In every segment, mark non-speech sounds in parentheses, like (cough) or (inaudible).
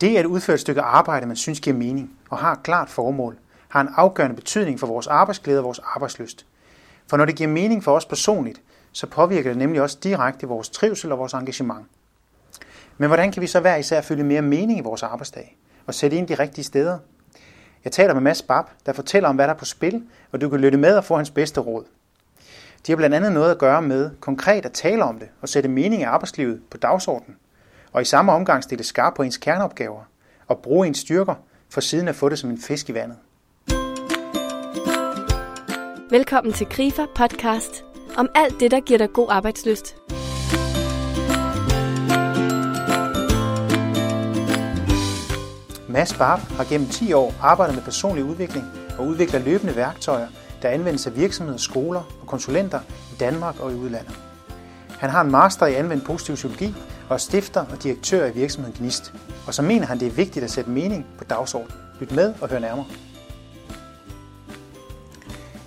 Det at udføre et stykke arbejde, man synes giver mening og har et klart formål, har en afgørende betydning for vores arbejdsglæde og vores arbejdsløst. For når det giver mening for os personligt, så påvirker det nemlig også direkte vores trivsel og vores engagement. Men hvordan kan vi så hver især følge mere mening i vores arbejdsdag og sætte ind de rigtige steder? Jeg taler med Mads Bab, der fortæller om, hvad der er på spil, og du kan lytte med og få hans bedste råd. De har blandt andet noget at gøre med konkret at tale om det og sætte mening i arbejdslivet på dagsordenen, og i samme omgang stille skarp på ens kerneopgaver og bruge ens styrker for siden at få det som en fisk i vandet. Velkommen til Grifer podcast om alt det, der giver dig god arbejdsløst. Mads Barb har gennem 10 år arbejdet med personlig udvikling og udvikler løbende værktøjer, der anvendes af virksomheder, skoler og konsulenter i Danmark og i udlandet. Han har en master i anvendt positiv psykologi og er stifter og direktør i virksomheden Gnist. Og så mener han, det er vigtigt at sætte mening på dagsordenen. Lyt med og hør nærmere.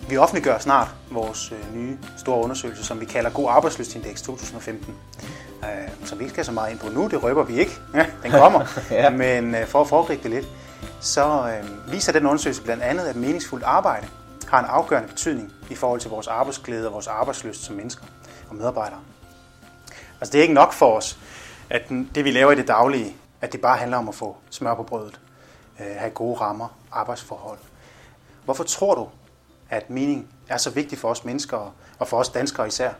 Vi offentliggør snart vores øh, nye store undersøgelse, som vi kalder God Arbejdsløsindeks 2015. Øh, som vi ikke skal så meget ind på nu, det røber vi ikke. Den kommer. (laughs) ja. Men øh, for at foregribe det lidt, så viser den undersøgelse blandt andet, at meningsfuldt arbejde har en afgørende betydning i forhold til vores arbejdsglæde og vores arbejdsløst som mennesker og medarbejdere. Altså det er ikke nok for os, at det vi laver i det daglige, at det bare handler om at få smør på brødet, øh, have gode rammer, arbejdsforhold. Hvorfor tror du, at mening er så vigtig for os mennesker og for os danskere især?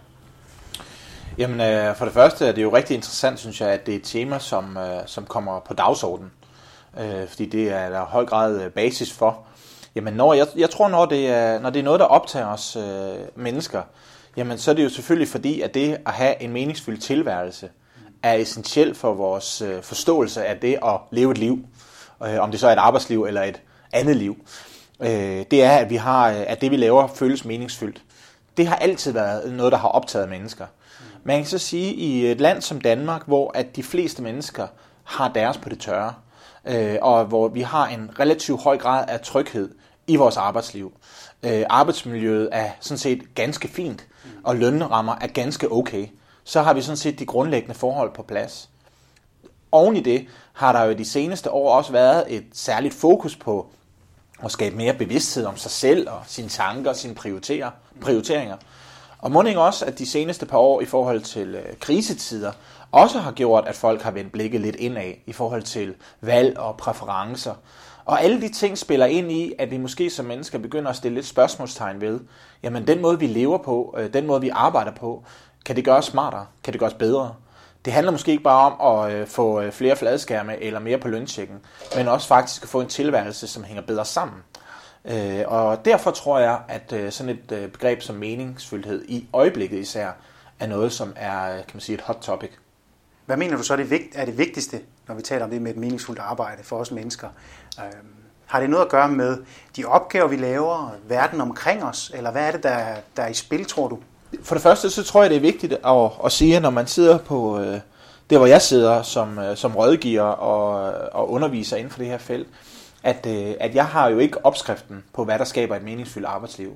Jamen, øh, for det første er det jo rigtig interessant, synes jeg, at det er et tema, som, øh, som kommer på dagsordenen. Øh, fordi det er der høj grad øh, basis for. Jamen, når, jeg, jeg tror, når det, er, når det er noget, der optager os øh, mennesker, jamen, så er det jo selvfølgelig fordi, at det at have en meningsfyldt tilværelse er essentielt for vores øh, forståelse af det at leve et liv. Øh, om det så er et arbejdsliv eller et andet liv. Øh, det er, at, vi har, at det, vi laver, føles meningsfyldt. Det har altid været noget, der har optaget mennesker. Man kan så sige, at i et land som Danmark, hvor at de fleste mennesker har deres på det tørre, og hvor vi har en relativt høj grad af tryghed i vores arbejdsliv. Arbejdsmiljøet er sådan set ganske fint, og lønrammer er ganske okay. Så har vi sådan set de grundlæggende forhold på plads. Oven i det har der jo de seneste år også været et særligt fokus på at skabe mere bevidsthed om sig selv og sine tanker og sine prioriteringer. Og må ikke også, at de seneste par år i forhold til øh, krisetider også har gjort, at folk har vendt blikket lidt indad i forhold til valg og præferencer. Og alle de ting spiller ind i, at vi måske som mennesker begynder at stille lidt spørgsmålstegn ved, jamen den måde vi lever på, øh, den måde vi arbejder på, kan det gøres smartere? Kan det gøres bedre? Det handler måske ikke bare om at øh, få øh, flere fladskærme eller mere på lønchecken, men også faktisk at få en tilværelse, som hænger bedre sammen. Øh, og derfor tror jeg, at øh, sådan et øh, begreb som meningsfyldthed i øjeblikket især er noget, som er kan man sige, et hot topic. Hvad mener du så er det vigtigste, når vi taler om det med et meningsfuldt arbejde for os mennesker? Øhm, har det noget at gøre med de opgaver, vi laver, verden omkring os, eller hvad er det, der, der er i spil, tror du? For det første, så tror jeg, det er vigtigt at, at sige, at når man sidder på øh, det, hvor jeg sidder som, øh, som rådgiver og, og underviser inden for det her felt, at, øh, at jeg har jo ikke opskriften på, hvad der skaber et meningsfyldt arbejdsliv.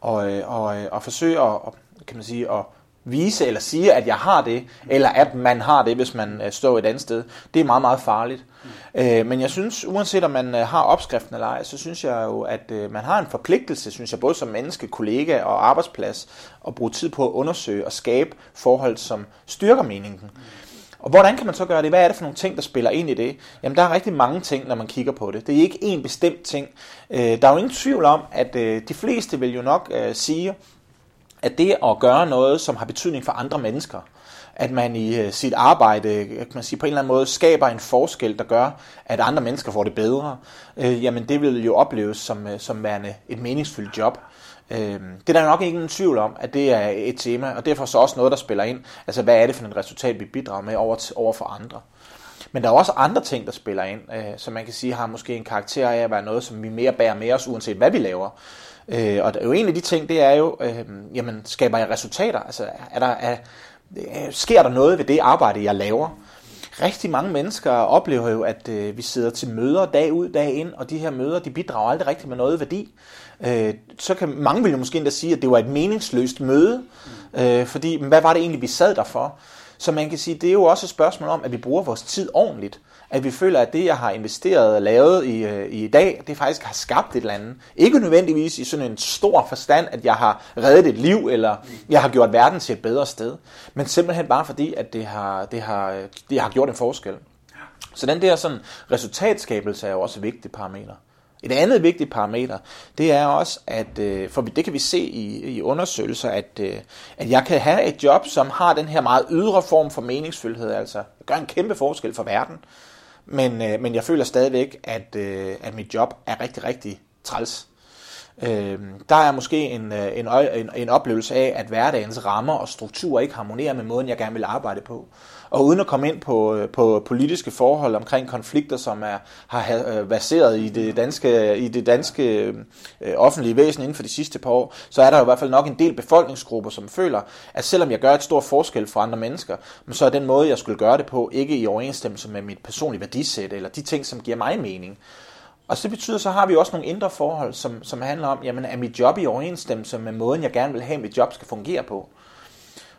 Og, øh, og, øh, og forsøge at, kan man sige, at vise eller sige, at jeg har det, eller at man har det, hvis man øh, står et andet sted, det er meget, meget farligt. Mm. Øh, men jeg synes, uanset om man øh, har opskriften eller ej, så synes jeg jo, at øh, man har en forpligtelse, synes jeg, både som menneske, kollega og arbejdsplads, at bruge tid på at undersøge og skabe forhold, som styrker meningen. Mm. Og hvordan kan man så gøre det? Hvad er det for nogle ting, der spiller ind i det? Jamen, der er rigtig mange ting, når man kigger på det. Det er ikke én bestemt ting. Øh, der er jo ingen tvivl om, at øh, de fleste vil jo nok øh, sige, at det at gøre noget, som har betydning for andre mennesker, at man i øh, sit arbejde øh, kan man sige, på en eller anden måde skaber en forskel, der gør, at andre mennesker får det bedre, øh, jamen det vil jo opleves som, øh, som værende et meningsfyldt job. Øh, det er der nok ikke nogen tvivl om, at det er et tema, og derfor så også noget, der spiller ind. Altså, hvad er det for et resultat, vi bidrager med over, til, over for andre? Men der er også andre ting, der spiller ind, øh, som man kan sige har måske en karakter af at være noget, som vi mere bærer med os, uanset hvad vi laver. Øh, og der er jo en af de ting, det er jo, øh, jamen, skaber jeg resultater? Altså, er der, er, øh, sker der noget ved det arbejde, jeg laver? Rigtig mange mennesker oplever jo, at øh, vi sidder til møder dag ud, dag ind, og de her møder, de bidrager aldrig rigtig med noget værdi. Øh, så kan mange vil jo måske endda sige, at det var et meningsløst møde, øh, fordi hvad var det egentlig, vi sad der for? Så man kan sige, det er jo også et spørgsmål om, at vi bruger vores tid ordentligt. At vi føler, at det, jeg har investeret og lavet i, øh, i dag, det faktisk har skabt et eller andet. Ikke nødvendigvis i sådan en stor forstand, at jeg har reddet et liv, eller jeg har gjort verden til et bedre sted. Men simpelthen bare fordi, at det har, det har, det har gjort en forskel. Så den der sådan, resultatskabelse er jo også et vigtigt parameter. Et andet vigtigt parameter, det er også, at øh, for det kan vi se i, i undersøgelser, at, øh, at jeg kan have et job, som har den her meget ydre form for meningsfuldhed, altså jeg gør en kæmpe forskel for verden, men, øh, men jeg føler stadigvæk, at, øh, at mit job er rigtig, rigtig træls. Øhm, der er måske en, øh, en, en, en oplevelse af, at hverdagens rammer og strukturer ikke harmonerer med måden, jeg gerne vil arbejde på. Og uden at komme ind på, øh, på politiske forhold omkring konflikter, som er, har øh, baseret i det danske, i det danske øh, offentlige væsen inden for de sidste par år, så er der jo i hvert fald nok en del befolkningsgrupper, som føler, at selvom jeg gør et stort forskel for andre mennesker, så er den måde, jeg skulle gøre det på, ikke i overensstemmelse med mit personlige værdisæt, eller de ting, som giver mig mening. Og så betyder, så har vi også nogle indre forhold, som, som handler om, jamen er mit job i overensstemmelse med måden, jeg gerne vil have, at mit job skal fungere på.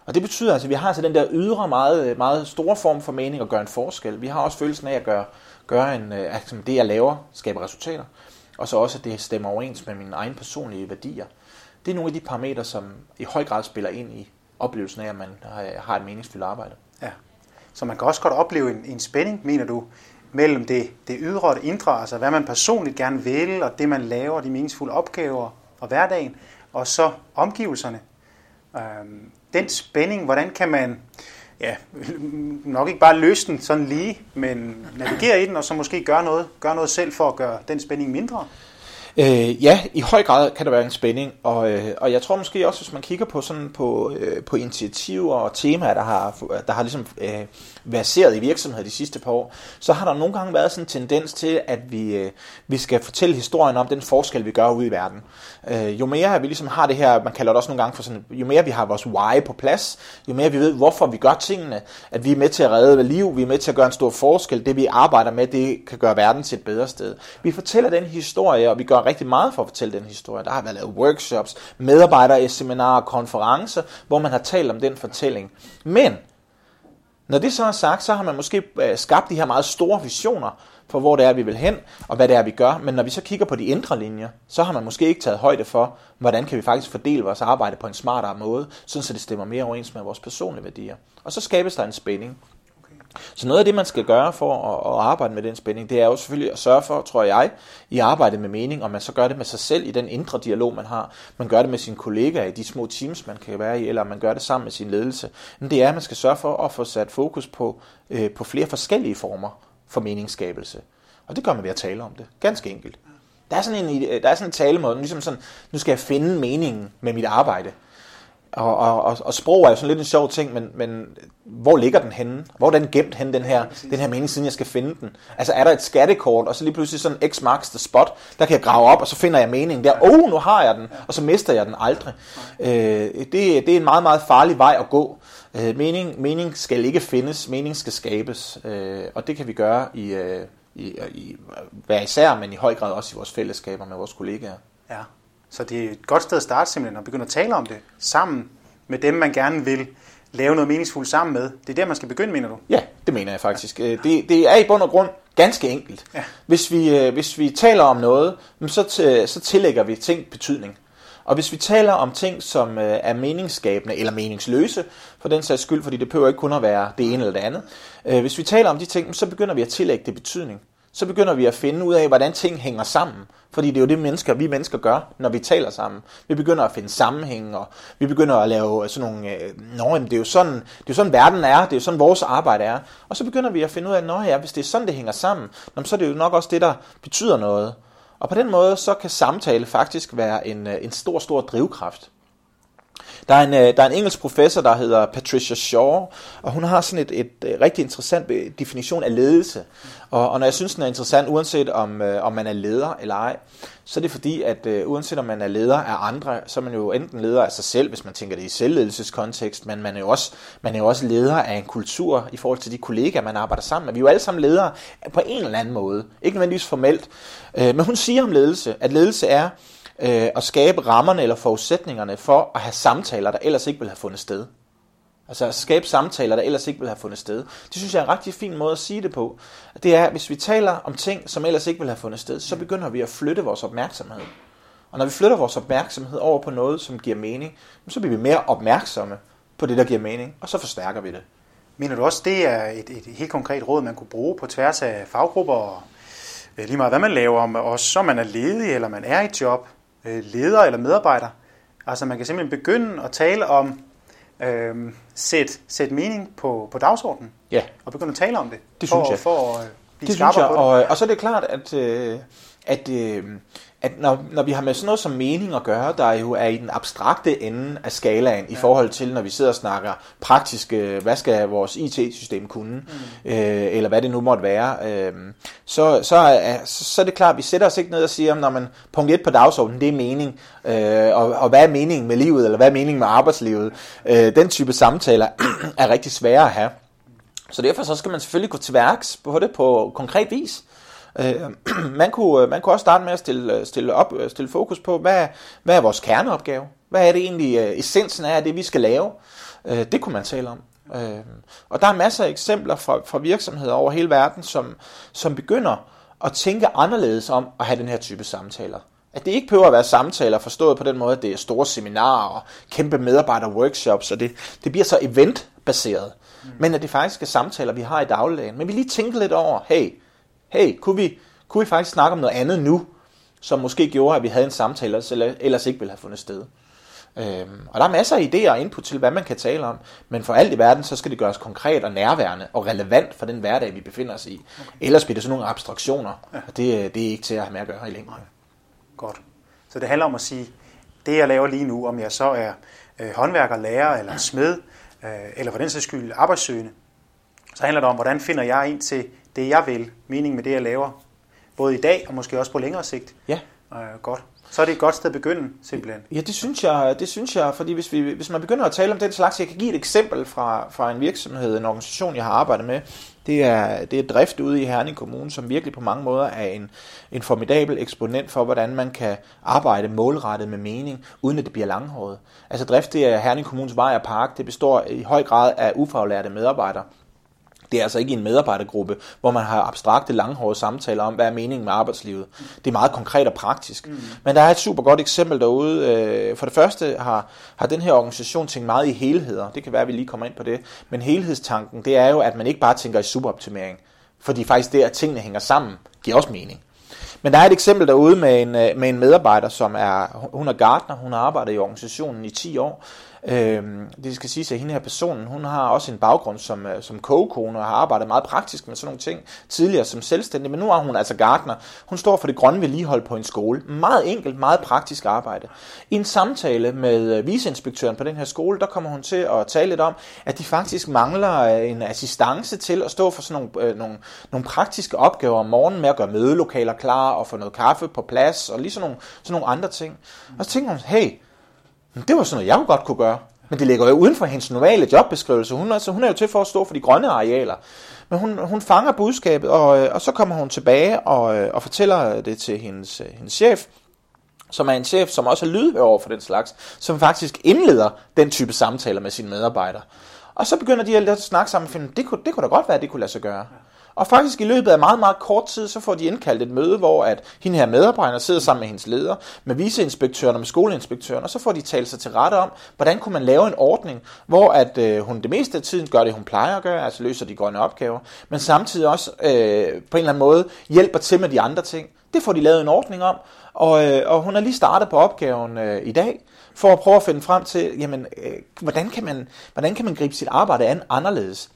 Og det betyder altså, at vi har altså den der ydre, meget, meget store form for mening at gøre en forskel. Vi har også følelsen af at gøre, gøre en, at det, jeg laver, skaber resultater. Og så også, at det stemmer overens med mine egne personlige værdier. Det er nogle af de parametre, som i høj grad spiller ind i oplevelsen af, at man har et meningsfuldt arbejde. Ja. Så man kan også godt opleve en, en spænding, mener du, mellem det, det ydre og det indre, altså hvad man personligt gerne vil, og det man laver, de meningsfulde opgaver og hverdagen, og så omgivelserne. Øhm, den spænding, hvordan kan man ja, nok ikke bare løse den sådan lige, men navigere i den, og så måske gøre noget, gøre noget selv for at gøre den spænding mindre? Øh, ja, i høj grad kan der være en spænding, og, øh, og jeg tror måske også, hvis man kigger på sådan på, øh, på initiativer og temaer, der har, der har ligesom øh, verseret i virksomheder de sidste par år, så har der nogle gange været sådan en tendens til, at vi, øh, vi skal fortælle historien om den forskel, vi gør ude i verden. Øh, jo mere vi ligesom har det her, man kalder det også nogle gange for sådan, jo mere vi har vores why på plads, jo mere vi ved, hvorfor vi gør tingene, at vi er med til at redde liv, vi er med til at gøre en stor forskel, det vi arbejder med, det kan gøre verden til et bedre sted. Vi fortæller den historie, og vi gør rigtig meget for at fortælle den historie. Der har været lavet workshops, medarbejdere, seminarer, konferencer, hvor man har talt om den fortælling. Men når det så er sagt, så har man måske øh, skabt de her meget store visioner for, hvor det er, vi vil hen, og hvad det er, vi gør. Men når vi så kigger på de indre linjer, så har man måske ikke taget højde for, hvordan kan vi faktisk fordele vores arbejde på en smartere måde, sådan så det stemmer mere overens med vores personlige værdier. Og så skabes der en spænding. Så noget af det, man skal gøre for at, at arbejde med den spænding, det er jo selvfølgelig at sørge for, tror jeg, i arbejdet med mening, og man så gør det med sig selv i den indre dialog, man har. Man gør det med sine kollegaer i de små teams, man kan være i, eller man gør det sammen med sin ledelse. Men det er, at man skal sørge for at få sat fokus på, øh, på flere forskellige former for meningsskabelse. Og det gør man ved at tale om det. Ganske enkelt. Der er sådan en, der er sådan en talemåde, ligesom sådan, nu skal jeg finde meningen med mit arbejde. Og, og, og, og sprog er jo sådan lidt en sjov ting, men, men hvor ligger den henne? Hvor er den gemt henne, den her, den her mening, siden jeg skal finde den? Altså er der et skattekort, og så lige pludselig sådan x marks the spot, der kan jeg grave op, og så finder jeg meningen der. Oh, nu har jeg den, og så mister jeg den aldrig. Øh, det, det er en meget, meget farlig vej at gå. Øh, mening, mening skal ikke findes, mening skal skabes, øh, og det kan vi gøre i, øh, i, i hver især, men i høj grad også i vores fællesskaber med vores kollegaer. Ja. Så det er et godt sted at starte simpelthen, at begynde at tale om det sammen med dem, man gerne vil lave noget meningsfuldt sammen med. Det er der, man skal begynde, mener du? Ja, det mener jeg faktisk. Øh, det, det er i bund og grund ganske enkelt. Ja. Hvis, vi, øh, hvis vi taler om noget, så, så tillægger vi ting betydning. Og hvis vi taler om ting, som øh, er meningsskabende eller meningsløse, for den sags skyld, fordi det behøver ikke kun at være det ene eller det andet, hvis vi taler om de ting, så begynder vi at tillægge det betydning så begynder vi at finde ud af, hvordan ting hænger sammen. Fordi det er jo det, mennesker, vi mennesker gør, når vi taler sammen. Vi begynder at finde sammenhæng, og vi begynder at lave sådan nogle... Øh, nå, det er, jo sådan, det er jo sådan, verden er, det er jo sådan, vores arbejde er. Og så begynder vi at finde ud af, at ja, hvis det er sådan, det hænger sammen, så er det jo nok også det, der betyder noget. Og på den måde, så kan samtale faktisk være en, øh, en stor, stor drivkraft. Der er, en, øh, der er en engelsk professor, der hedder Patricia Shaw, og hun har sådan et, et, øh, rigtig interessant øh, definition af ledelse. Og, og når jeg synes, den er interessant, uanset om, øh, om man er leder eller ej, så er det fordi, at øh, uanset om man er leder af andre, så er man jo enten leder af sig selv, hvis man tænker det i selvledelseskontekst, men man er, jo også, man er jo også leder af en kultur i forhold til de kollegaer, man arbejder sammen med. Vi er jo alle sammen ledere på en eller anden måde, ikke nødvendigvis formelt. Men hun siger om ledelse, at ledelse er øh, at skabe rammerne eller forudsætningerne for at have samtaler, der ellers ikke ville have fundet sted. Altså at skabe samtaler, der ellers ikke ville have fundet sted. Det synes jeg er en rigtig fin måde at sige det på. Det er, at hvis vi taler om ting, som ellers ikke ville have fundet sted, så begynder vi at flytte vores opmærksomhed. Og når vi flytter vores opmærksomhed over på noget, som giver mening, så bliver vi mere opmærksomme på det, der giver mening, og så forstærker vi det. Mener du også, det er et, et helt konkret råd, man kunne bruge på tværs af faggrupper, og øh, lige meget hvad man laver, om, også så man er ledig, eller man er i job, leder eller medarbejder? Altså man kan simpelthen begynde at tale om, øh, sæt, sæt mening på, på dagsordenen, Ja, og begynde at tale om det, Det for, synes jeg. for at øh, blive det synes jeg. på det. Og, og så er det klart, at, øh, at, øh, at når, når vi har med sådan noget som mening at gøre, der jo er i den abstrakte ende af skalaen ja. i forhold til, når vi sidder og snakker praktisk, øh, hvad skal vores IT-system kunne, mm. øh, eller hvad det nu måtte være, øh, så, så, er, så er det klart, at vi sætter os ikke ned og siger, når man punkt 1 på dagsordenen, det er mening, øh, og, og hvad er meningen med livet, eller hvad er meningen med arbejdslivet. Øh, den type samtaler (clears throat) er rigtig svære at have. Så derfor så skal man selvfølgelig gå til værks på det på konkret vis. Øh, (clears throat) man, kunne, man kunne også starte med at stille, stille, op, stille fokus på, hvad, hvad er vores kerneopgave? Hvad er det egentlig øh, essensen af det, vi skal lave? Øh, det kunne man tale om. Øh, og der er masser af eksempler fra, fra virksomheder over hele verden, som, som begynder at tænke anderledes om at have den her type samtaler. At det ikke behøver at være samtaler forstået på den måde, at det er store seminarer og kæmpe medarbejder-workshops, og det, det bliver så eventbaseret. Mm. Men at det faktisk er samtaler, vi har i dagligdagen. Men vi lige tænker lidt over, hey, hey, kunne vi, kunne vi faktisk snakke om noget andet nu, som måske gjorde, at vi havde en samtale, ellers, ellers ikke ville have fundet sted. Øhm, og der er masser af idéer og input til, hvad man kan tale om, men for alt i verden, så skal det gøres konkret og nærværende og relevant for den hverdag, vi befinder os i. Okay. Ellers bliver det sådan nogle abstraktioner, ja. og det, det er ikke til at have med at gøre i længden. Godt. Så det handler om at sige, det jeg laver lige nu, om jeg så er øh, håndværker, lærer eller smed, øh, eller for den sags skyld arbejdssøgende, så handler det om, hvordan finder jeg ind til det, jeg vil, mening med det, jeg laver, både i dag og måske også på længere sigt. Ja. Øh, godt. Så er det et godt sted at begynde, simpelthen. Ja, det synes jeg, det synes jeg fordi hvis, vi, hvis man begynder at tale om den slags, jeg kan give et eksempel fra, fra en virksomhed, en organisation, jeg har arbejdet med, det er, det er drift ude i Herning Kommune, som virkelig på mange måder er en, en formidabel eksponent for, hvordan man kan arbejde målrettet med mening, uden at det bliver langhåret. Altså drift, det er Herning Kommunes vej og park, det består i høj grad af ufaglærte medarbejdere. Det er altså ikke en medarbejdergruppe, hvor man har abstrakte, langhårede samtaler om, hvad er meningen med arbejdslivet. Det er meget konkret og praktisk. Mm. Men der er et super godt eksempel derude. For det første har, har den her organisation tænkt meget i helheder. Det kan være, at vi lige kommer ind på det. Men helhedstanken, det er jo, at man ikke bare tænker i superoptimering. Fordi faktisk det, at tingene hænger sammen, giver også mening. Men der er et eksempel derude med en, med en medarbejder, som er, hun er gartner, hun har arbejdet i organisationen i 10 år, Øh, det skal sige, at hende her personen, hun har også en baggrund som, øh, som kogekone og har arbejdet meget praktisk med sådan nogle ting tidligere som selvstændig, men nu er hun altså gartner. Hun står for det grønne vedligehold på en skole. Meget enkelt, meget praktisk arbejde. I en samtale med øh, viceinspektøren på den her skole, der kommer hun til at tale lidt om, at de faktisk mangler øh, en assistance til at stå for sådan nogle, øh, nogle, nogle praktiske opgaver om morgenen med at gøre mødelokaler klar og få noget kaffe på plads og lige sådan nogle, sådan nogle andre ting. Og så tænker hun, hey, det var sådan noget, jeg godt kunne gøre. Men det ligger jo uden for hendes normale jobbeskrivelse. Hun, altså, hun er jo til for at stå for de grønne arealer. Men hun, hun fanger budskabet, og, øh, og så kommer hun tilbage og, øh, og fortæller det til hendes, øh, hendes chef, som er en chef, som også er lydhør over for den slags, som faktisk indleder den type samtaler med sine medarbejdere. Og så begynder de at snakke sammen og finde, det kunne, det kunne da godt være, at det kunne lade sig gøre. Og faktisk i løbet af meget, meget kort tid, så får de indkaldt et møde, hvor at hende her medarbejder sidder sammen med hendes leder, med viceinspektøren og med skoleinspektøren, og så får de talt sig til rette om, hvordan kunne man lave en ordning, hvor at øh, hun det meste af tiden gør det, hun plejer at gøre, altså løser de grønne opgaver, men samtidig også øh, på en eller anden måde hjælper til med de andre ting. Det får de lavet en ordning om, og, øh, og hun er lige startet på opgaven øh, i dag, for at prøve at finde frem til, jamen, øh, hvordan, kan man, hvordan kan man gribe sit arbejde an anderledes.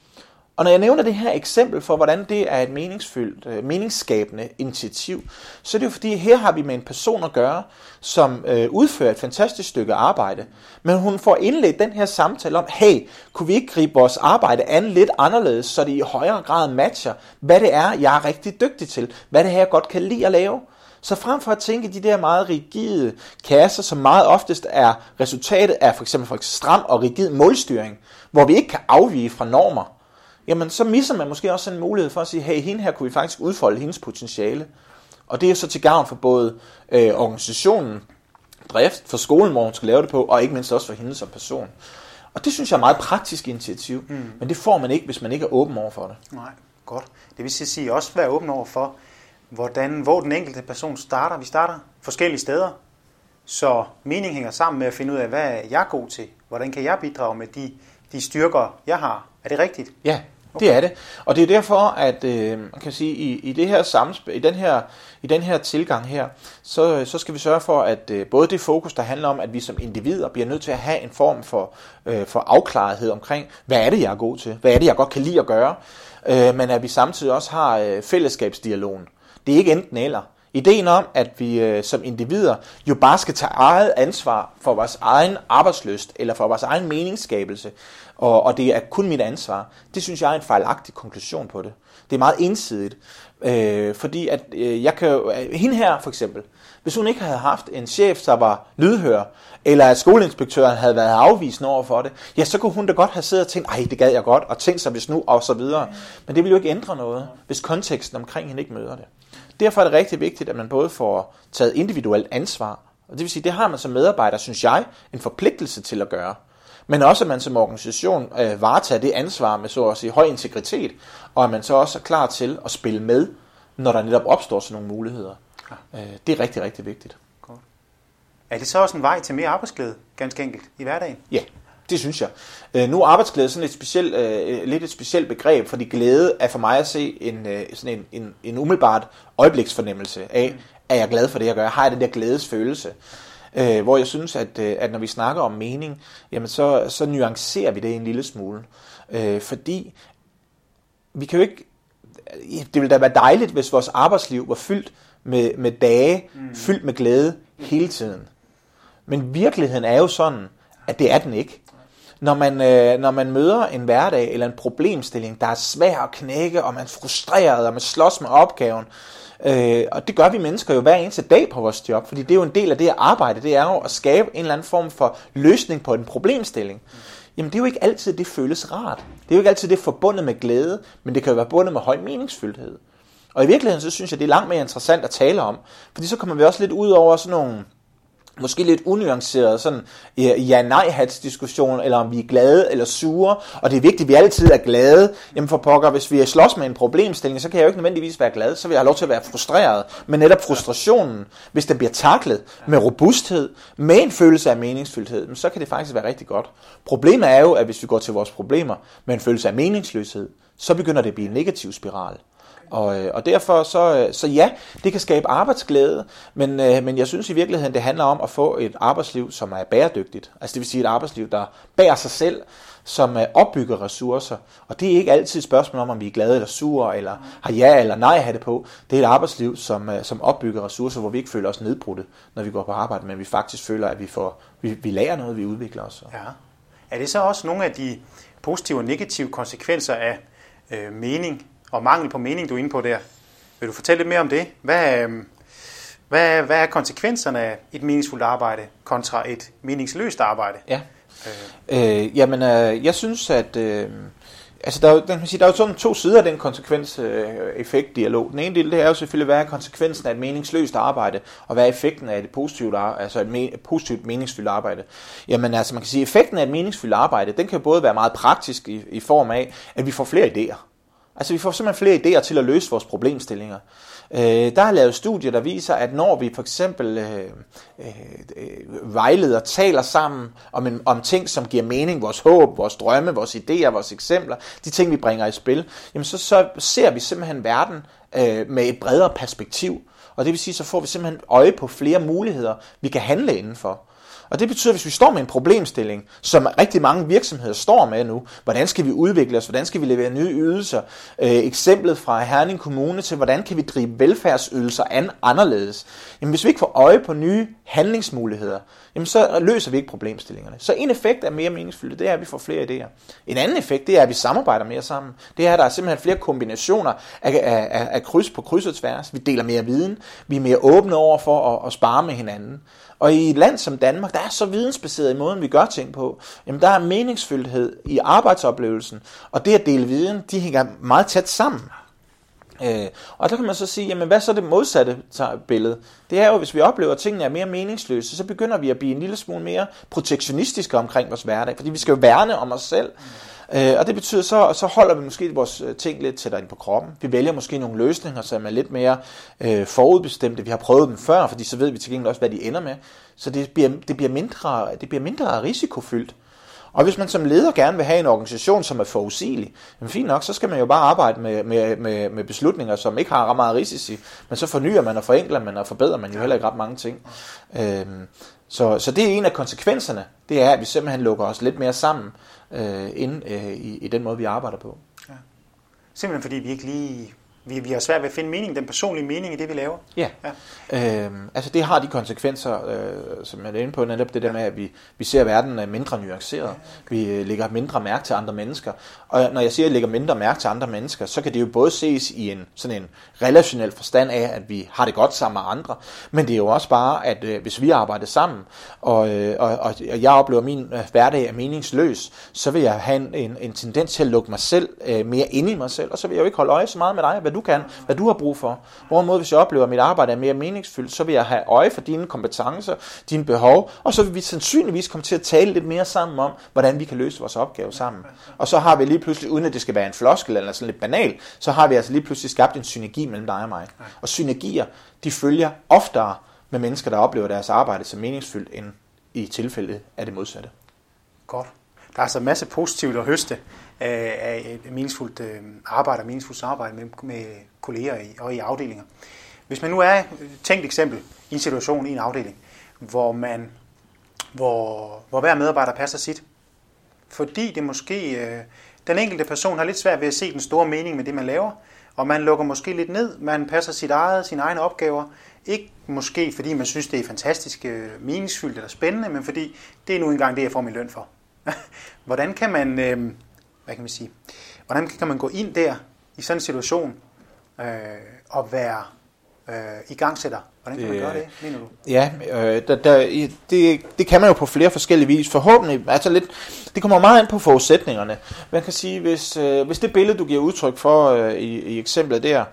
Og når jeg nævner det her eksempel for, hvordan det er et meningsfyldt, øh, meningsskabende initiativ, så er det jo fordi, her har vi med en person at gøre, som øh, udfører et fantastisk stykke arbejde. Men hun får indledt den her samtale om, hey, kunne vi ikke gribe vores arbejde an lidt anderledes, så det i højere grad matcher, hvad det er, jeg er rigtig dygtig til, hvad det er, jeg godt kan lide at lave. Så frem for at tænke de der meget rigide kasser, som meget oftest er resultatet af for eksempel for stram og rigid målstyring, hvor vi ikke kan afvige fra normer, jamen så misser man måske også en mulighed for at sige, hey, hende her kunne vi faktisk udfolde hendes potentiale. Og det er så til gavn for både øh, organisationen, drift, for skolen, hvor hun skal lave det på, og ikke mindst også for hende som person. Og det synes jeg er et meget praktisk initiativ, mm. men det får man ikke, hvis man ikke er åben over for det. Nej, godt. Det vil sige også være åben over for, hvordan, hvor den enkelte person starter. Vi starter forskellige steder, så mening hænger sammen med at finde ud af, hvad er jeg god til? Hvordan kan jeg bidrage med de, de styrker, jeg har? Er det rigtigt? Ja, Okay. Det er det. Og det er derfor, at øh, man kan sige, i, i det her samspil, i den her, i den her tilgang her, så, så skal vi sørge for, at øh, både det fokus, der handler om, at vi som individer bliver nødt til at have en form for, øh, for afklarethed omkring, hvad er det, jeg er god til? Hvad er det, jeg godt kan lide at gøre? Øh, men at vi samtidig også har øh, fællesskabsdialogen. Det er ikke enten eller. Ideen om, at vi øh, som individer jo bare skal tage eget ansvar for vores egen arbejdsløst, eller for vores egen meningsskabelse, og, og det er kun mit ansvar, det synes jeg er en fejlagtig konklusion på det. Det er meget ensidigt, øh, fordi at øh, jeg kan jo, øh, hende her for eksempel, hvis hun ikke havde haft en chef, der var lydhør, eller at skoleinspektøren havde været afvisende over for det, ja, så kunne hun da godt have siddet og tænkt, ej, det gad jeg godt, og tænkt sig hvis nu, og så videre. Men det vil jo ikke ændre noget, hvis konteksten omkring hende ikke møder det. Derfor er det rigtig vigtigt, at man både får taget individuelt ansvar, og det vil sige, det har man som medarbejder, synes jeg, en forpligtelse til at gøre. Men også, at man som organisation øh, varetager det ansvar med så at sige høj integritet, og at man så også er klar til at spille med, når der netop opstår sådan nogle muligheder. Ja. Øh, det er rigtig, rigtig vigtigt. Godt. Er det så også en vej til mere arbejdsglæde, ganske enkelt, i hverdagen? Ja, det synes jeg. Øh, nu er arbejdsglæde sådan et specielt, øh, lidt et specielt begreb, fordi glæde er for mig at se en, øh, sådan en, en, en umiddelbart øjebliksfornemmelse af, mm. er jeg glad for det, jeg gør? Har jeg den der glædesfølelse? Øh, hvor jeg synes, at, øh, at når vi snakker om mening, jamen så, så nuancerer vi det en lille smule. Øh, fordi vi kan jo ikke... Det ville da være dejligt, hvis vores arbejdsliv var fyldt med, med dage, mm. fyldt med glæde hele tiden. Men virkeligheden er jo sådan, at det er den ikke. Når man, øh, når man møder en hverdag eller en problemstilling, der er svær at knække, og man er frustreret, og man slås med opgaven, øh, og det gør vi mennesker jo hver eneste dag på vores job, fordi det er jo en del af det at arbejde, det er jo at skabe en eller anden form for løsning på en problemstilling. Jamen det er jo ikke altid, det føles rart. Det er jo ikke altid, det er forbundet med glæde, men det kan jo være bundet med høj meningsfyldthed. Og i virkeligheden, så synes jeg, det er langt mere interessant at tale om, fordi så kommer vi også lidt ud over sådan nogle måske lidt unuanceret sådan ja-nej-hats diskussion, eller om vi er glade eller sure, og det er vigtigt, at vi altid er glade. Jamen for pokker, hvis vi er slås med en problemstilling, så kan jeg jo ikke nødvendigvis være glad, så vil jeg have lov til at være frustreret. Men netop frustrationen, hvis den bliver taklet med robusthed, med en følelse af meningsfyldthed, så kan det faktisk være rigtig godt. Problemet er jo, at hvis vi går til vores problemer med en følelse af meningsløshed, så begynder det at blive en negativ spiral. Og, øh, og derfor så, øh, så ja, det kan skabe arbejdsglæde, men, øh, men jeg synes i virkeligheden, det handler om at få et arbejdsliv, som er bæredygtigt. Altså det vil sige et arbejdsliv, der bærer sig selv, som opbygger ressourcer. Og det er ikke altid et spørgsmål om, om vi er glade eller sure, eller har ja eller nej have det på. Det er et arbejdsliv, som, som opbygger ressourcer, hvor vi ikke føler os nedbrudte, når vi går på arbejde, men vi faktisk føler, at vi, får, vi, vi lærer noget, vi udvikler os. Ja. Er det så også nogle af de positive og negative konsekvenser af øh, mening og mangel på mening, du er inde på der. Vil du fortælle lidt mere om det? Hvad, øhm, hvad, hvad er konsekvenserne af et meningsfuldt arbejde kontra et meningsløst arbejde? Ja. Øh. Øh, jamen, øh, jeg synes, at... Øh, altså, der er, der, man sige, der er jo sådan to sider af den konsekvens-effekt-dialog. Den ene del, det er jo selvfølgelig, hvad er konsekvensen af et meningsløst arbejde, og hvad er effekten af et positivt, altså et, me, positivt meningsfyldt arbejde. Jamen, altså, man kan sige, effekten af et meningsfyldt arbejde, den kan både være meget praktisk i, i form af, at vi får flere idéer. Altså vi får simpelthen flere idéer til at løse vores problemstillinger. Øh, der er lavet studier, der viser, at når vi for eksempel øh, øh, vejleder, taler sammen om, en, om ting, som giver mening, vores håb, vores drømme, vores idéer, vores eksempler, de ting, vi bringer i spil, jamen så, så ser vi simpelthen verden øh, med et bredere perspektiv. Og det vil sige, så får vi simpelthen øje på flere muligheder, vi kan handle indenfor. Og det betyder, at hvis vi står med en problemstilling, som rigtig mange virksomheder står med nu, hvordan skal vi udvikle os, hvordan skal vi levere nye ydelser, øh, eksemplet fra Herning Kommune til, hvordan kan vi drive velfærdsydelser an anderledes. Jamen hvis vi ikke får øje på nye handlingsmuligheder, jamen så løser vi ikke problemstillingerne. Så en effekt er mere meningsfyldt, det er, at vi får flere idéer. En anden effekt, det er, at vi samarbejder mere sammen. Det er, at der er simpelthen flere kombinationer af, af, af, af kryds på kryds og tværs. Vi deler mere viden, vi er mere åbne over for at, at spare med hinanden. Og i et land som Danmark, der er så vidensbaseret i måden, vi gør ting på, jamen der er meningsfyldthed i arbejdsoplevelsen, og det at dele viden, de hænger meget tæt sammen. Øh, og der kan man så sige, jamen hvad så det modsatte billede? Det er jo, hvis vi oplever, at tingene er mere meningsløse, så begynder vi at blive en lille smule mere protektionistiske omkring vores hverdag, fordi vi skal jo værne om os selv. Øh, og det betyder så, så holder vi måske vores øh, ting lidt tættere ind på kroppen. Vi vælger måske nogle løsninger, som er lidt mere øh, forudbestemte. Vi har prøvet dem før, fordi så ved vi til gengæld også, hvad de ender med. Så det bliver, det bliver, mindre, det bliver mindre risikofyldt. Og hvis man som leder gerne vil have en organisation, som er forudsigelig, jamen fint nok, så skal man jo bare arbejde med, med, med, med beslutninger, som ikke har ret meget risici, men så fornyer man og forenkler man og forbedrer man jo heller ikke ret mange ting. Øhm, så, så det er en af konsekvenserne, det er, at vi simpelthen lukker os lidt mere sammen øh, ind øh, i, i den måde, vi arbejder på. Ja. Simpelthen fordi vi ikke lige vi, vi har svært ved at finde mening, den personlige mening i det, vi laver. Ja, ja. Øhm, altså det har de konsekvenser, øh, som jeg er inde på, netop det der med, at vi, vi ser verden mindre nuanceret. Ja, okay. Vi øh, lægger mindre mærke til andre mennesker. Og når jeg siger, at jeg lægger mindre mærke til andre mennesker, så kan det jo både ses i en sådan en relationel forstand af, at vi har det godt sammen med andre, men det er jo også bare, at øh, hvis vi arbejder sammen, og, øh, og, og jeg oplever, at min øh, hverdag er meningsløs, så vil jeg have en, en, en tendens til at lukke mig selv øh, mere ind i mig selv, og så vil jeg jo ikke holde øje så meget med dig, hvad du kan, hvad du har brug for. Hvorimod, hvis jeg oplever, at mit arbejde er mere meningsfyldt, så vil jeg have øje for dine kompetencer, dine behov, og så vil vi sandsynligvis komme til at tale lidt mere sammen om, hvordan vi kan løse vores opgave sammen. Og så har vi lige pludselig, uden at det skal være en floskel eller sådan lidt banal, så har vi altså lige pludselig skabt en synergi mellem dig og mig. Og synergier, de følger oftere med mennesker, der oplever deres arbejde som meningsfyldt, end i tilfælde af det modsatte. Godt. Der er altså en masse positivt at høste af et meningsfuldt øh, arbejde og meningsfuldt samarbejde med, med kolleger i, og i afdelinger. Hvis man nu er, tænkt eksempel, i en situation i en afdeling, hvor man hvor, hvor hver medarbejder passer sit, fordi det måske, øh, den enkelte person har lidt svært ved at se den store mening med det, man laver, og man lukker måske lidt ned, man passer sit eget, sine egne opgaver, ikke måske fordi man synes, det er fantastisk øh, meningsfyldt eller spændende, men fordi det er nu engang det, jeg får min løn for. (laughs) Hvordan kan man, øh, hvad kan man sige, hvordan kan man gå ind der i sådan en situation øh, og være øh, igangsætter? Hvordan kan man gøre det, mener du? Ja, øh, der, der, det, det kan man jo på flere forskellige vis. Forhåbentlig, altså lidt, det kommer meget ind på forudsætningerne. Man kan sige, hvis, øh, hvis det billede, du giver udtryk for øh, i, i eksemplet der,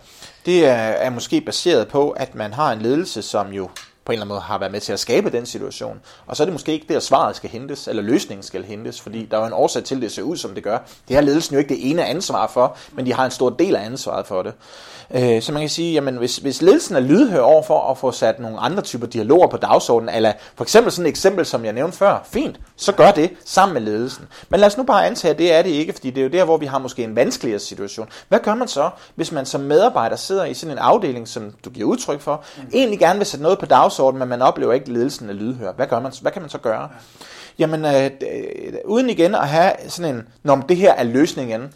det er, er måske baseret på, at man har en ledelse, som jo på en eller anden måde har været med til at skabe den situation. Og så er det måske ikke der, svaret skal hentes, eller løsningen skal hentes, fordi der er jo en årsag til, at det ser ud, som det gør. Det har ledelsen jo ikke det ene ansvar for, men de har en stor del af ansvaret for det. Øh, så man kan sige, jamen hvis, hvis ledelsen er lydhør over for at få sat nogle andre typer dialoger på dagsordenen, eller for eksempel sådan et eksempel, som jeg nævnte før, fint, så gør det sammen med ledelsen. Men lad os nu bare antage, at det er det ikke, fordi det er jo der, hvor vi har måske en vanskeligere situation. Hvad gør man så, hvis man som medarbejder sidder i sådan en afdeling, som du giver udtryk for, mm. egentlig gerne vil sætte noget på dagsordenen, men man oplever ikke, at ledelsen er lydhør. Hvad, gør man, hvad kan man så gøre? Jamen, øh, øh uden igen at have sådan en, når det her er løsningen,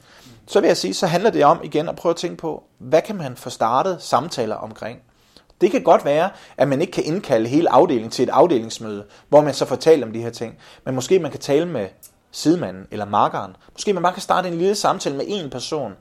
så vil jeg sige, så handler det om igen at prøve at tænke på, hvad kan man få startet samtaler omkring? Det kan godt være, at man ikke kan indkalde hele afdelingen til et afdelingsmøde, hvor man så får talt om de her ting. Men måske man kan tale med sidemanden eller markeren. Måske man bare kan starte en lille samtale med en person,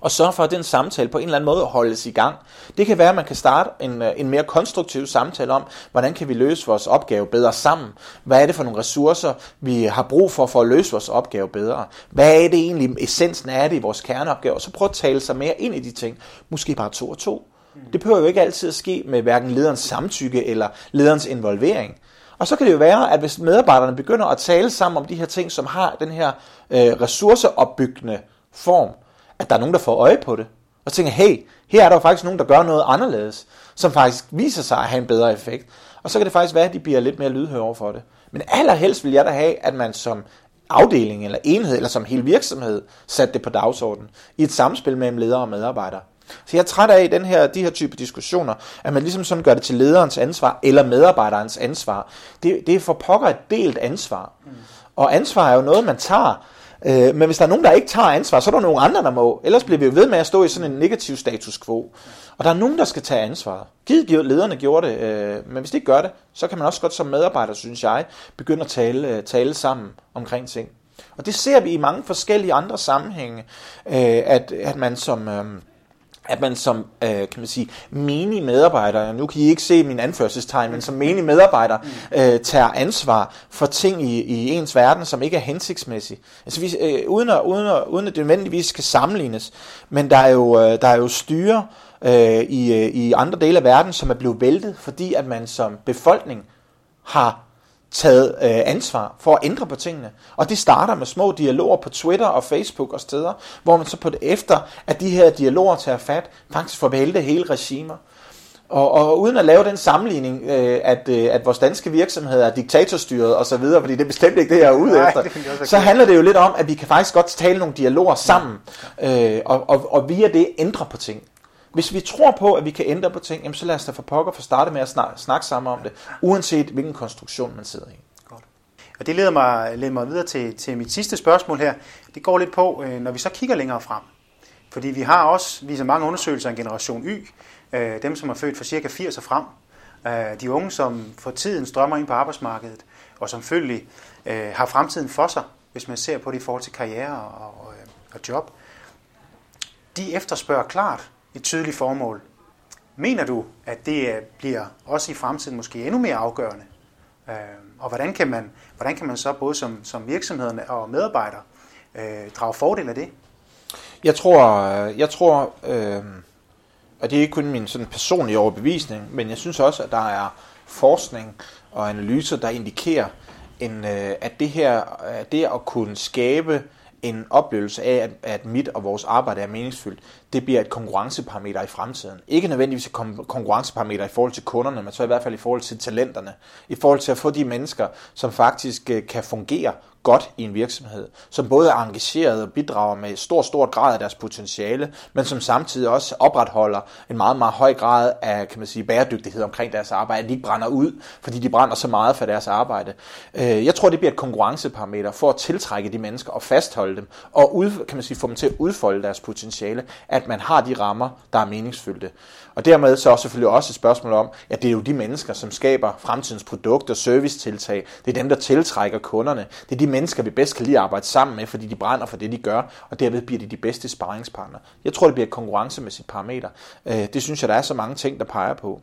og sørge for, at den samtale på en eller anden måde holdes i gang. Det kan være, at man kan starte en, øh, en mere konstruktiv samtale om, hvordan kan vi løse vores opgave bedre sammen? Hvad er det for nogle ressourcer, vi har brug for for at løse vores opgave bedre? Hvad er det egentlig, essensen af det i vores kerneopgave? Og så prøv at tale sig mere ind i de ting. Måske bare to og to. Det behøver jo ikke altid at ske med hverken lederens samtykke eller lederens involvering. Og så kan det jo være, at hvis medarbejderne begynder at tale sammen om de her ting, som har den her øh, ressourceopbyggende form, at der er nogen, der får øje på det, og tænker, hey, her er der jo faktisk nogen, der gør noget anderledes, som faktisk viser sig at have en bedre effekt. Og så kan det faktisk være, at de bliver lidt mere lydhøre over for det. Men allerhelst vil jeg da have, at man som afdeling eller enhed, eller som hel virksomhed, satte det på dagsordenen i et samspil mellem ledere og medarbejdere. Så jeg er træt af den her, de her type diskussioner, at man ligesom sådan gør det til lederens ansvar, eller medarbejderens ansvar. Det, det er for pokker et delt ansvar. Og ansvar er jo noget, man tager, Øh, men hvis der er nogen, der ikke tager ansvar, så er der nogen andre, der må. Ellers bliver vi jo ved med at stå i sådan en negativ status quo. Og der er nogen, der skal tage ansvar. Givet lederne gjorde det, øh, men hvis de ikke gør det, så kan man også godt som medarbejder, synes jeg, begynde at tale, øh, tale sammen omkring ting. Og det ser vi i mange forskellige andre sammenhænge, øh, at, at man som... Øh, at man som, øh, kan man sige, menig medarbejder, nu kan I ikke se min anførselstegn, men som menig medarbejder, øh, tager ansvar for ting i, i ens verden, som ikke er hensigtsmæssige. Altså vi, øh, uden, at, uden, at, uden at det nødvendigvis skal sammenlignes, men der er jo, øh, der er jo styre øh, i, øh, i andre dele af verden, som er blevet væltet, fordi at man som befolkning har taget øh, ansvar for at ændre på tingene. Og det starter med små dialoger på Twitter og Facebook og steder, hvor man så på det efter, at de her dialoger tager fat, faktisk får vælte hele regimer. Og, og uden at lave den sammenligning, øh, at, øh, at vores danske virksomheder er diktatorstyret og så videre, fordi det er bestemt ikke det, jeg er ude Nej, efter, så handler det jo lidt om, at vi kan faktisk godt tale nogle dialoger sammen, øh, og, og, og via det ændre på ting. Hvis vi tror på, at vi kan ændre på ting, jamen så lad os da for pokker for starte med at snakke, snakke sammen om det, uanset hvilken konstruktion man sidder i. Godt. Og det leder mig, leder mig videre til, til mit sidste spørgsmål her. Det går lidt på, øh, når vi så kigger længere frem. Fordi vi har også viser mange undersøgelser af generation Y, øh, dem som er født fra cirka 80 og frem. Øh, de unge, som for tiden strømmer ind på arbejdsmarkedet, og som følgelig har fremtiden for sig, hvis man ser på det i forhold til karriere og, og, og job. De efterspørger klart et tydeligt formål. Mener du, at det øh, bliver også i fremtiden måske endnu mere afgørende? Øh, og hvordan kan man, hvordan kan man så både som, som virksomhederne og medarbejdere øh, drage fordel af det? Jeg tror, øh, jeg tror øh, og det er ikke kun min sådan personlige overbevisning, men jeg synes også, at der er forskning og analyser, der indikerer, en, øh, at det her, det at kunne skabe en oplevelse af, at, at mit og vores arbejde er meningsfyldt, det bliver et konkurrenceparameter i fremtiden. Ikke nødvendigvis et konkurrenceparameter i forhold til kunderne, men så i hvert fald i forhold til talenterne. I forhold til at få de mennesker, som faktisk øh, kan fungere godt i en virksomhed, som både er engageret og bidrager med stor, stor grad af deres potentiale, men som samtidig også opretholder en meget, meget høj grad af kan man sige, bæredygtighed omkring deres arbejde, at de ikke brænder ud, fordi de brænder så meget for deres arbejde. Øh, jeg tror, det bliver et konkurrenceparameter for at tiltrække de mennesker og fastholde dem, og ud, kan man sige, få dem til at udfolde deres potentiale, at man har de rammer, der er meningsfyldte. Og dermed så er selvfølgelig også et spørgsmål om, at det er jo de mennesker, som skaber fremtidens produkter, servicetiltag, det er dem, der tiltrækker kunderne, det er de mennesker, vi bedst kan lide at arbejde sammen med, fordi de brænder for det, de gør, og derved bliver de de bedste sparringspartnere. Jeg tror, det bliver et konkurrencemæssigt parameter. Øh, det synes jeg, der er så mange ting, der peger på.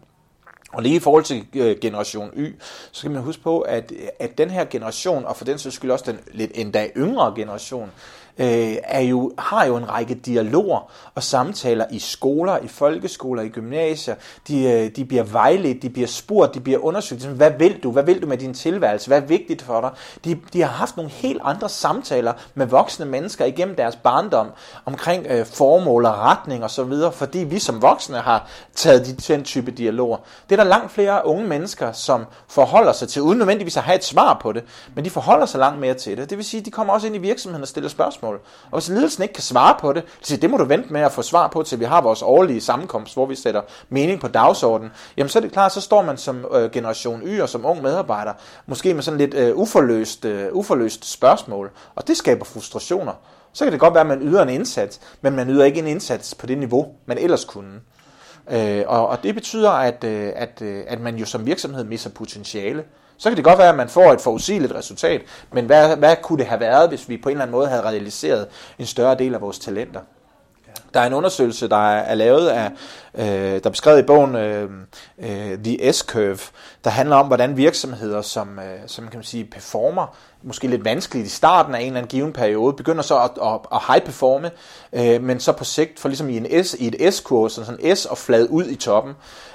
Og lige i forhold til øh, generation Y, så skal man huske på, at, at den her generation, og for den sags skyld også den lidt endda yngre generation, øh, er jo, har jo en række dialoger og samtaler i skoler, i folkeskoler, i gymnasier. De, øh, de bliver vejledt, de bliver spurgt, de bliver undersøgt. Ligesom, hvad vil du? Hvad vil du med din tilværelse? Hvad er vigtigt for dig? De, de har haft nogle helt andre samtaler med voksne mennesker igennem deres barndom omkring øh, formål og retning og så videre, fordi vi som voksne har taget de, den type dialoger. Det er der langt flere unge mennesker, som forholder sig til, uden nødvendigvis at have et svar på det, men de forholder sig langt mere til det. Det vil sige, at de kommer også ind i virksomheden og stiller spørgsmål spørgsmål. Og hvis ledelsen ikke kan svare på det, så siger, det må du vente med at få svar på, til vi har vores årlige sammenkomst, hvor vi sætter mening på dagsordenen. Jamen så er det klart, så står man som øh, generation Y og som ung medarbejder, måske med sådan lidt øh, uforløst, øh, uforløst spørgsmål. Og det skaber frustrationer. Så kan det godt være, at man yder en indsats, men man yder ikke en indsats på det niveau, man ellers kunne. Øh, og, og det betyder, at, øh, at, øh, at man jo som virksomhed misser potentiale. Så kan det godt være, at man får et forudsigeligt resultat, men hvad, hvad kunne det have været, hvis vi på en eller anden måde havde realiseret en større del af vores talenter? Der er en undersøgelse, der er lavet af, øh, der er beskrevet i bogen øh, øh, The S-Curve, der handler om, hvordan virksomheder, som, øh, som kan man sige, performer måske lidt vanskeligt i starten af en eller anden given periode, begynder så at, at, at high-performe, øh, men så på sigt får ligesom i, en S, i et S-kurve, sådan en S og flad ud i toppen.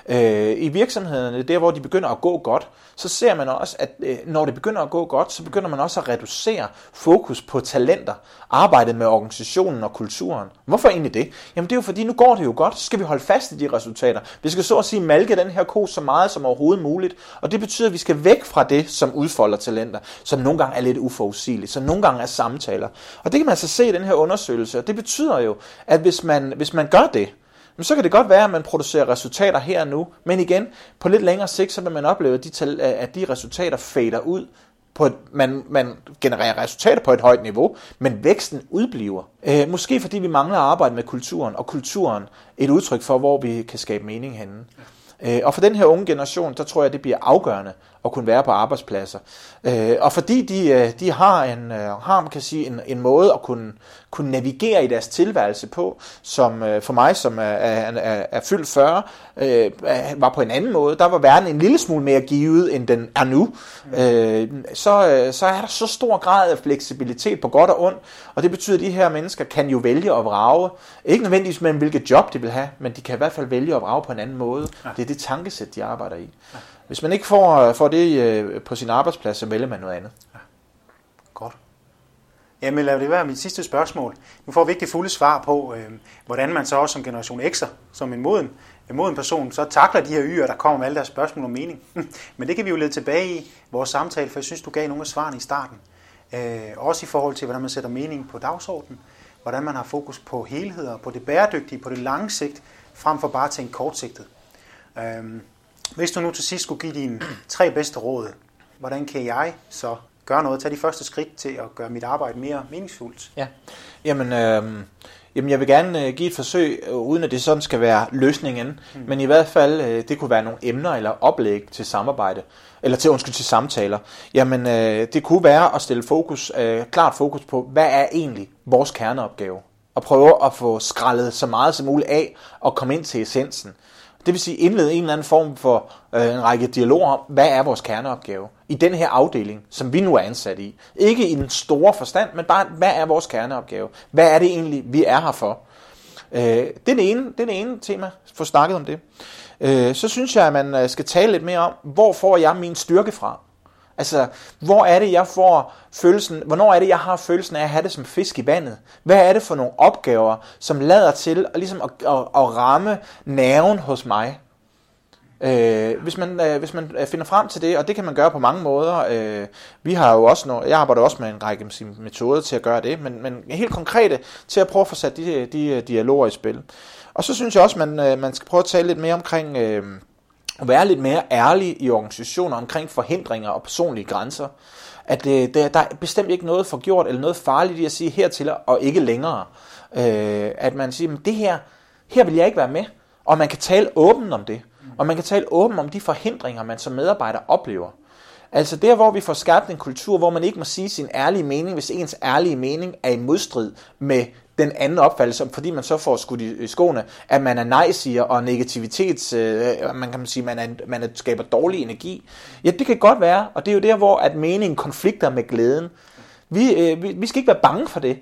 Øh, I virksomhederne, der hvor de begynder at gå godt, så ser man også, at øh, når det begynder at gå godt, så begynder man også at reducere fokus på talenter, arbejdet med organisationen og kulturen. Hvorfor egentlig det? Jamen det er jo fordi, nu går det jo godt, så skal vi holde fast i de resultater. Vi skal så at sige malke den her ko så meget som overhovedet muligt, og det betyder, at vi skal væk fra det, som udfolder talenter, som nogle gange er lidt uforudsigeligt, som nogle gange er samtaler. Og det kan man altså se i den her undersøgelse, og det betyder jo, at hvis man, hvis man gør det, men så kan det godt være, at man producerer resultater her og nu, men igen, på lidt længere sigt, så vil man opleve, at de, at de resultater fader ud, på et, man, man genererer resultater på et højt niveau, men væksten udbliver. Øh, måske fordi vi mangler at arbejde med kulturen, og kulturen et udtryk for, hvor vi kan skabe mening henne. Øh, og for den her unge generation, der tror jeg, det bliver afgørende at kunne være på arbejdspladser. Øh, og fordi de, øh, de har en, har man kan sige, en, en måde at kunne kunne navigere i deres tilværelse på, som øh, for mig, som er, er, er fyldt 40, øh, var på en anden måde. Der var verden en lille smule mere givet, end den er nu. Øh, så, øh, så er der så stor grad af fleksibilitet på godt og ondt, og det betyder, at de her mennesker kan jo vælge at vrage. Ikke nødvendigvis mellem hvilket job de vil have, men de kan i hvert fald vælge at vrage på en anden måde. Ja. Det er det tankesæt, de arbejder i. Ja. Hvis man ikke får, øh, får det øh, på sin arbejdsplads, så vælger man noget andet. Ja. Godt. Jamen lad det være mit sidste spørgsmål. Nu får vi ikke det fulde svar på, øh, hvordan man så også som generation X'er, som en moden, en moden person, så takler de her yder, der kommer med alle deres spørgsmål om mening. (laughs) Men det kan vi jo lede tilbage i vores samtale, for jeg synes, du gav nogle af svarene i starten. Øh, også i forhold til, hvordan man sætter mening på dagsordenen, hvordan man har fokus på helheder, på det bæredygtige, på det lange sigt, frem for bare at tænke kortsigtet. Øh, hvis du nu til sidst skulle give dine tre bedste råd, hvordan kan jeg så gøre noget, tage de første skridt til at gøre mit arbejde mere meningsfuldt? Ja, jamen, øh, jamen jeg vil gerne øh, give et forsøg, øh, uden at det sådan skal være løsningen, mm. men i hvert fald, øh, det kunne være nogle emner eller oplæg til samarbejde, eller til, undskyld, til samtaler. Jamen, øh, det kunne være at stille fokus, øh, klart fokus på, hvad er egentlig vores kerneopgave? Og prøve at få skrællet så meget som muligt af, og komme ind til essensen. Det vil sige indlede en eller anden form for øh, en række dialoger om, hvad er vores kerneopgave i den her afdeling, som vi nu er ansat i. Ikke i den store forstand, men bare, hvad er vores kerneopgave? Hvad er det egentlig, vi er her for? Øh, det, er det, ene, det er det ene tema, få snakket om det. Øh, så synes jeg, at man øh, skal tale lidt mere om, hvor får jeg min styrke fra? Altså, hvor er det, jeg får følelsen, hvornår er det, jeg har følelsen af at have det som fisk i vandet? Hvad er det for nogle opgaver, som lader til ligesom at, at, at ramme nerven hos mig? Øh, hvis, man, øh, hvis man øh, finder frem til det, og det kan man gøre på mange måder. Øh, vi har jo også noget, jeg arbejder også med en række metoder til at gøre det, men, men helt konkrete til at prøve at få sat de, de øh, dialoger i spil. Og så synes jeg også, man, øh, man skal prøve at tale lidt mere omkring... Øh, være lidt mere ærlig i organisationer omkring forhindringer og personlige grænser. At øh, der, der er bestemt ikke noget forgjort eller noget farligt i at sige hertil og ikke længere. Øh, at man siger, det her, her vil jeg ikke være med. Og man kan tale åbent om det. Og man kan tale åbent om de forhindringer, man som medarbejder oplever. Altså der, hvor vi får skabt en kultur, hvor man ikke må sige sin ærlige mening, hvis ens ærlige mening er i modstrid med den anden opfattelse, fordi man så får skudt i, skoene, at man er nej-siger og negativitets, øh, man kan sige, man, er, man er, skaber dårlig energi. Ja, det kan godt være, og det er jo der, hvor at meningen konflikter med glæden. Vi, øh, vi, vi skal ikke være bange for det,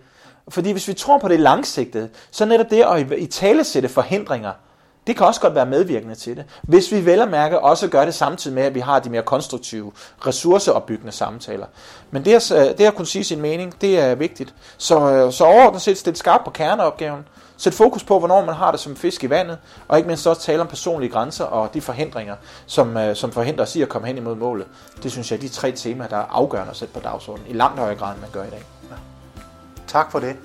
fordi hvis vi tror på det langsigtede, så netop det at i tale sætte forhindringer, det kan også godt være medvirkende til det. Hvis vi vel og mærke også gør det samtidig med, at vi har de mere konstruktive, ressourceopbyggende samtaler. Men det at, det at kunne sige sin mening, det er vigtigt. Så, øh, så overordnet set stille skarpt på kerneopgaven. Sæt fokus på, hvornår man har det som fisk i vandet, og ikke mindst også tale om personlige grænser og de forhindringer, som, øh, som forhindrer os i at komme hen imod målet. Det synes jeg er de tre temaer, der er afgørende at sætte på dagsordenen i langt højere grad, end man gør i dag. Ja. Tak for det.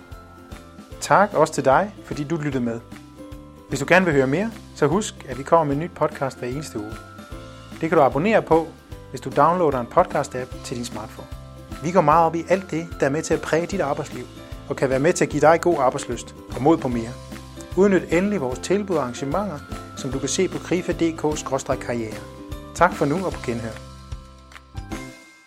Tak også til dig, fordi du lyttede med. Hvis du gerne vil høre mere, så husk, at vi kommer med en ny podcast hver eneste uge. Det kan du abonnere på, hvis du downloader en podcast-app til din smartphone. Vi går meget op i alt det, der er med til at præge dit arbejdsliv, og kan være med til at give dig god arbejdsløst og mod på mere. Udnyt endelig vores tilbud og arrangementer, som du kan se på krifa.dk-karriere. Tak for nu og på genhør.